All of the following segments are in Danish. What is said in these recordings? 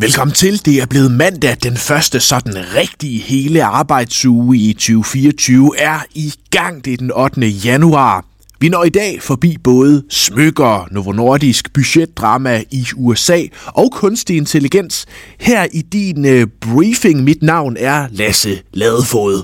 Velkommen til. Det er blevet mandag. Den første sådan rigtige hele arbejdsuge i 2024 er i gang. Det er den 8. januar. Vi når i dag forbi både smykker, Novo Nordisk, budgetdrama i USA og kunstig intelligens. Her i din uh, briefing. Mit navn er Lasse Ladefod.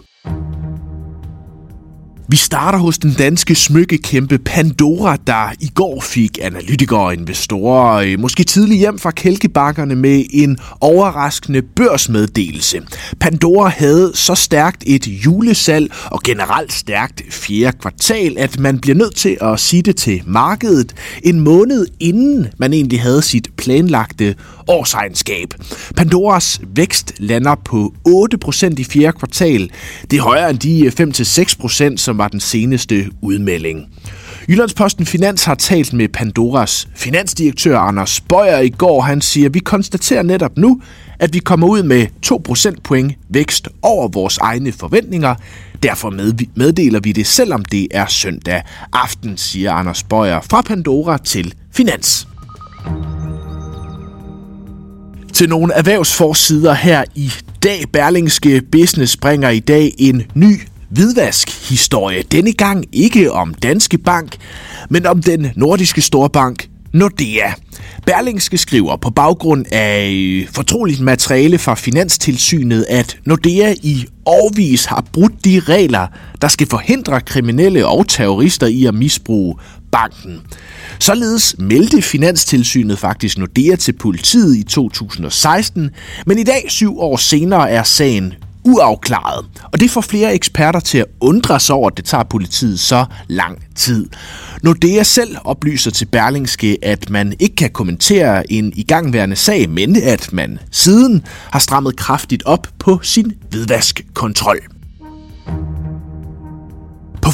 Vi starter hos den danske smykkekæmpe Pandora, der i går fik analytikere og investorer øh, måske tidligt hjem fra kælkebakkerne med en overraskende børsmeddelelse. Pandora havde så stærkt et julesalg og generelt stærkt fjerde kvartal, at man bliver nødt til at sige det til markedet en måned inden man egentlig havde sit planlagte årsregnskab. Pandoras vækst lander på 8% i fjerde kvartal. Det er højere end de 5-6%, som var den seneste udmelding. Jyllandsposten Finans har talt med Pandoras finansdirektør Anders Bøjer i går. Han siger, vi konstaterer netop nu, at vi kommer ud med 2 procentpoint vækst over vores egne forventninger. Derfor meddeler vi det, selvom det er søndag aften, siger Anders Bøjer fra Pandora til Finans til nogle erhvervsforsider her i dag. Berlingske Business bringer i dag en ny hvidvask-historie. Denne gang ikke om Danske Bank, men om den nordiske storbank Nordea. Berlingske skriver på baggrund af øh, fortroligt materiale fra Finanstilsynet, at Nordea i årvis har brudt de regler, der skal forhindre kriminelle og terrorister i at misbruge banken. Således meldte Finanstilsynet faktisk Nordea til politiet i 2016, men i dag, syv år senere, er sagen uafklaret. Og det får flere eksperter til at undre sig over, at det tager politiet så lang tid. Nordea selv oplyser til Berlingske, at man ikke kan kommentere en igangværende sag, men at man siden har strammet kraftigt op på sin hvidvaskkontrol.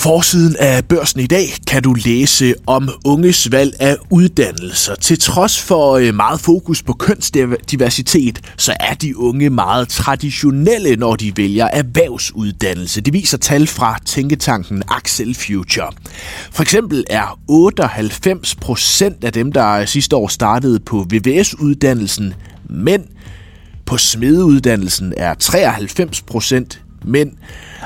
Forsiden af børsen i dag kan du læse om unges valg af uddannelser. Til trods for øh, meget fokus på kønsdiversitet, så er de unge meget traditionelle, når de vælger erhvervsuddannelse. Det viser tal fra tænketanken Axel Future. For eksempel er 98 procent af dem, der sidste år startede på VVS-uddannelsen, mænd. På smedeuddannelsen er 93 procent men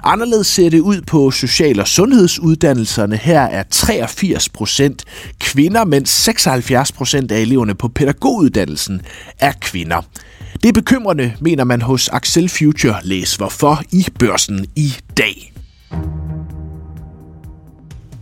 Anderledes ser det ud på social- og sundhedsuddannelserne. Her er 83 procent kvinder, mens 76 procent af eleverne på pædagoguddannelsen er kvinder. Det er bekymrende, mener man hos Axel Future. Læs hvorfor i børsen i dag.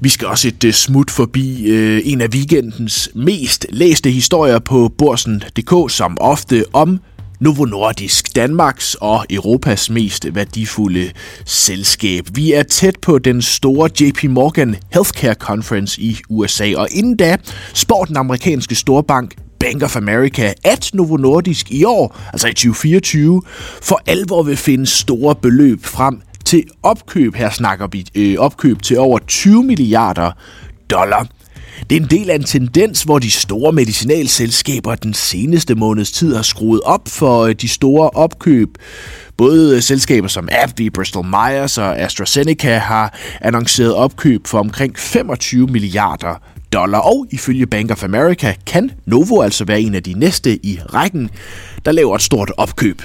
Vi skal også et øh, smut forbi øh, en af weekendens mest læste historier på Borsen.dk, som ofte om Novo Nordisk, Danmarks og Europas mest værdifulde selskab. Vi er tæt på den store JP Morgan Healthcare Conference i USA, og inden da spår den amerikanske storbank Bank of America, at Novo Nordisk i år, altså i 2024, for alvor vil finde store beløb frem til opkøb. Her snakker vi øh, opkøb til over 20 milliarder dollar. Det er en del af en tendens, hvor de store medicinalselskaber den seneste måneds tid har skruet op for øh, de store opkøb. Både øh, selskaber som AbbVie, Bristol Myers og AstraZeneca har annonceret opkøb for omkring 25 milliarder dollar. Og ifølge Bank of America kan Novo altså være en af de næste i rækken, der laver et stort opkøb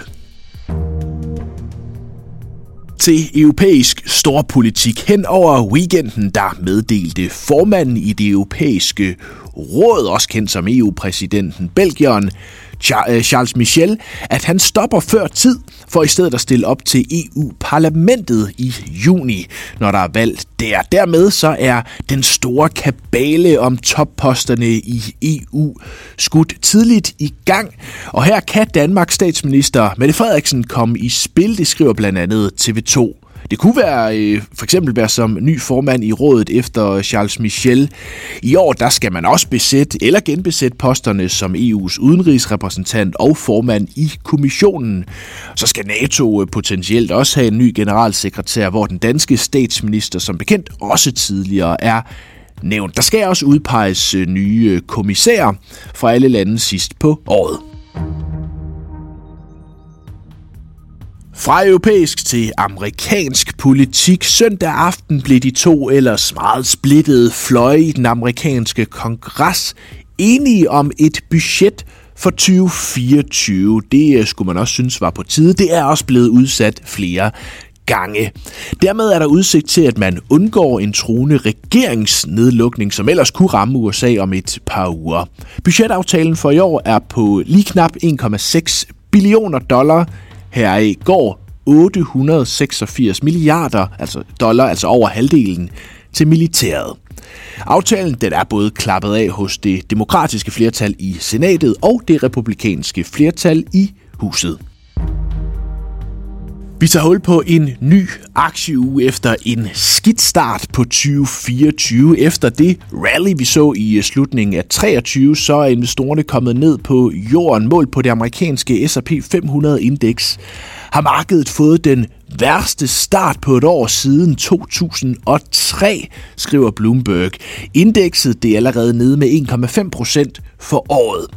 til europæisk storpolitik. Hen over weekenden, der meddelte formanden i det europæiske råd, også kendt som EU-præsidenten Belgien, Øh, Charles Michel, at han stopper før tid for i stedet at stille op til EU-parlamentet i juni, når der er valgt der. Dermed så er den store kabale om topposterne i EU skudt tidligt i gang. Og her kan Danmarks statsminister Mette Frederiksen komme i spil, det skriver blandt andet TV2. Det kunne være øh, for eksempel være som ny formand i rådet efter Charles Michel. I år der skal man også besætte eller genbesætte posterne som EU's udenrigsrepræsentant og formand i kommissionen. Så skal NATO øh, potentielt også have en ny generalsekretær, hvor den danske statsminister som bekendt også tidligere er nævnt. Der skal også udpeges øh, nye øh, kommissærer fra alle lande sidst på året. Fra europæisk til amerikansk politik. Søndag aften blev de to ellers meget splittede fløje i den amerikanske kongres enige om et budget for 2024. Det øh, skulle man også synes var på tide. Det er også blevet udsat flere gange. Dermed er der udsigt til, at man undgår en truende regeringsnedlukning, som ellers kunne ramme USA om et par uger. Budgetaftalen for i år er på lige knap 1,6 billioner dollar. Her går 886 milliarder altså dollar, altså over halvdelen, til militæret. Aftalen den er både klappet af hos det demokratiske flertal i senatet og det republikanske flertal i huset. Vi tager hul på en ny aktieuge efter en skidt start på 2024. Efter det rally, vi så i øh, slutningen af 23, så er investorerne kommet ned på jorden. Mål på det amerikanske S&P 500-indeks har markedet fået den værste start på et år siden 2003, skriver Bloomberg. Indekset det er allerede nede med 1,5 procent for året.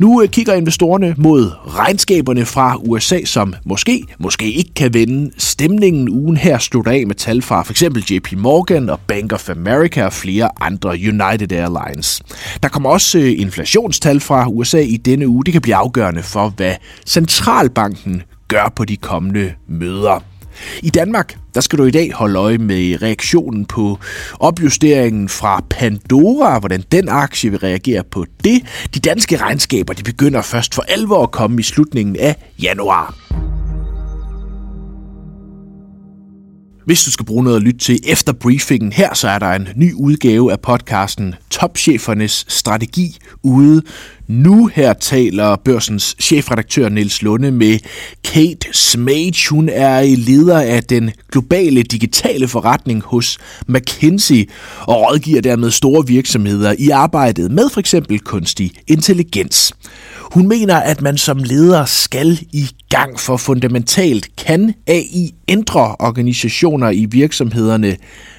Nu øh, kigger investorerne mod regnskaberne fra USA, som måske, måske ikke kan vende stemningen. Ugen her slutter af med tal fra f.eks. JP Morgan og Bank of America og flere andre United Airlines. Der kommer også øh, inflationstal fra USA i denne uge. Det kan blive afgørende for, hvad centralbanken gør på de kommende møder. I Danmark, der skal du i dag holde øje med reaktionen på opjusteringen fra Pandora, hvordan den aktie vil reagere på det. De danske regnskaber, de begynder først for alvor at komme i slutningen af januar. Hvis du skal bruge noget at lytte til efter briefingen her, så er der en ny udgave af podcasten Topchefernes Strategi ude. Nu her taler børsens chefredaktør Niels Lunde med Kate Smage. Hun er leder af den globale digitale forretning hos McKinsey og rådgiver dermed store virksomheder i arbejdet med for eksempel kunstig intelligens. Hun mener, at man som leder skal i gang for fundamentalt kan AI ændre organisationer i virksomhederne,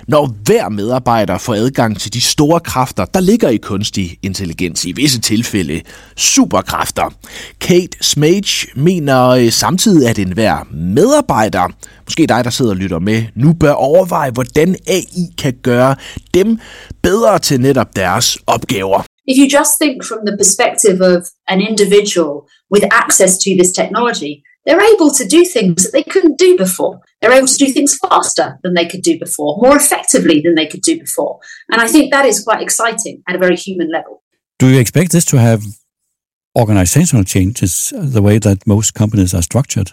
når hver medarbejder får adgang til de store kræfter, der ligger i kunstig intelligens, i visse tilfælde superkræfter. Kate Smage mener øh, samtidig, at enhver medarbejder, måske dig, der sidder og lytter med, nu bør overveje, hvordan AI kan gøre dem bedre til netop deres opgaver. If you just think from the perspective of an individual with access to this technology, they're able to do things that they couldn't do before. They're able to do things faster than they could do before, more effectively than they could do before. And I think that is quite exciting at a very human level. Do you expect this to have organizational changes, the way that most companies are structured?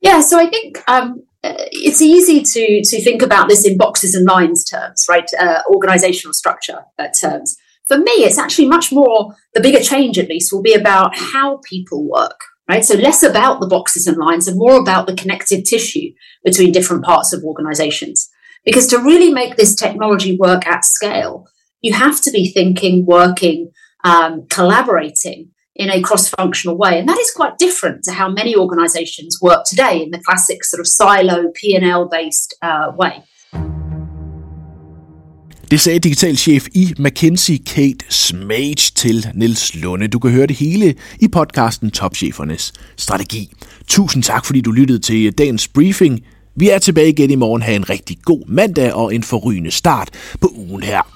Yeah, so I think um, it's easy to to think about this in boxes and lines terms, right? Uh, organizational structure uh, terms. For me, it's actually much more, the bigger change at least will be about how people work, right? So less about the boxes and lines and more about the connective tissue between different parts of organizations. Because to really make this technology work at scale, you have to be thinking, working, um, collaborating in a cross-functional way. And that is quite different to how many organizations work today in the classic sort of silo P&L based uh, way. Det sagde digitalchef i McKinsey Kate Smage til Niels Lunde. Du kan høre det hele i podcasten Topchefernes Strategi. Tusind tak, fordi du lyttede til dagens briefing. Vi er tilbage igen i morgen. Ha' en rigtig god mandag og en forrygende start på ugen her.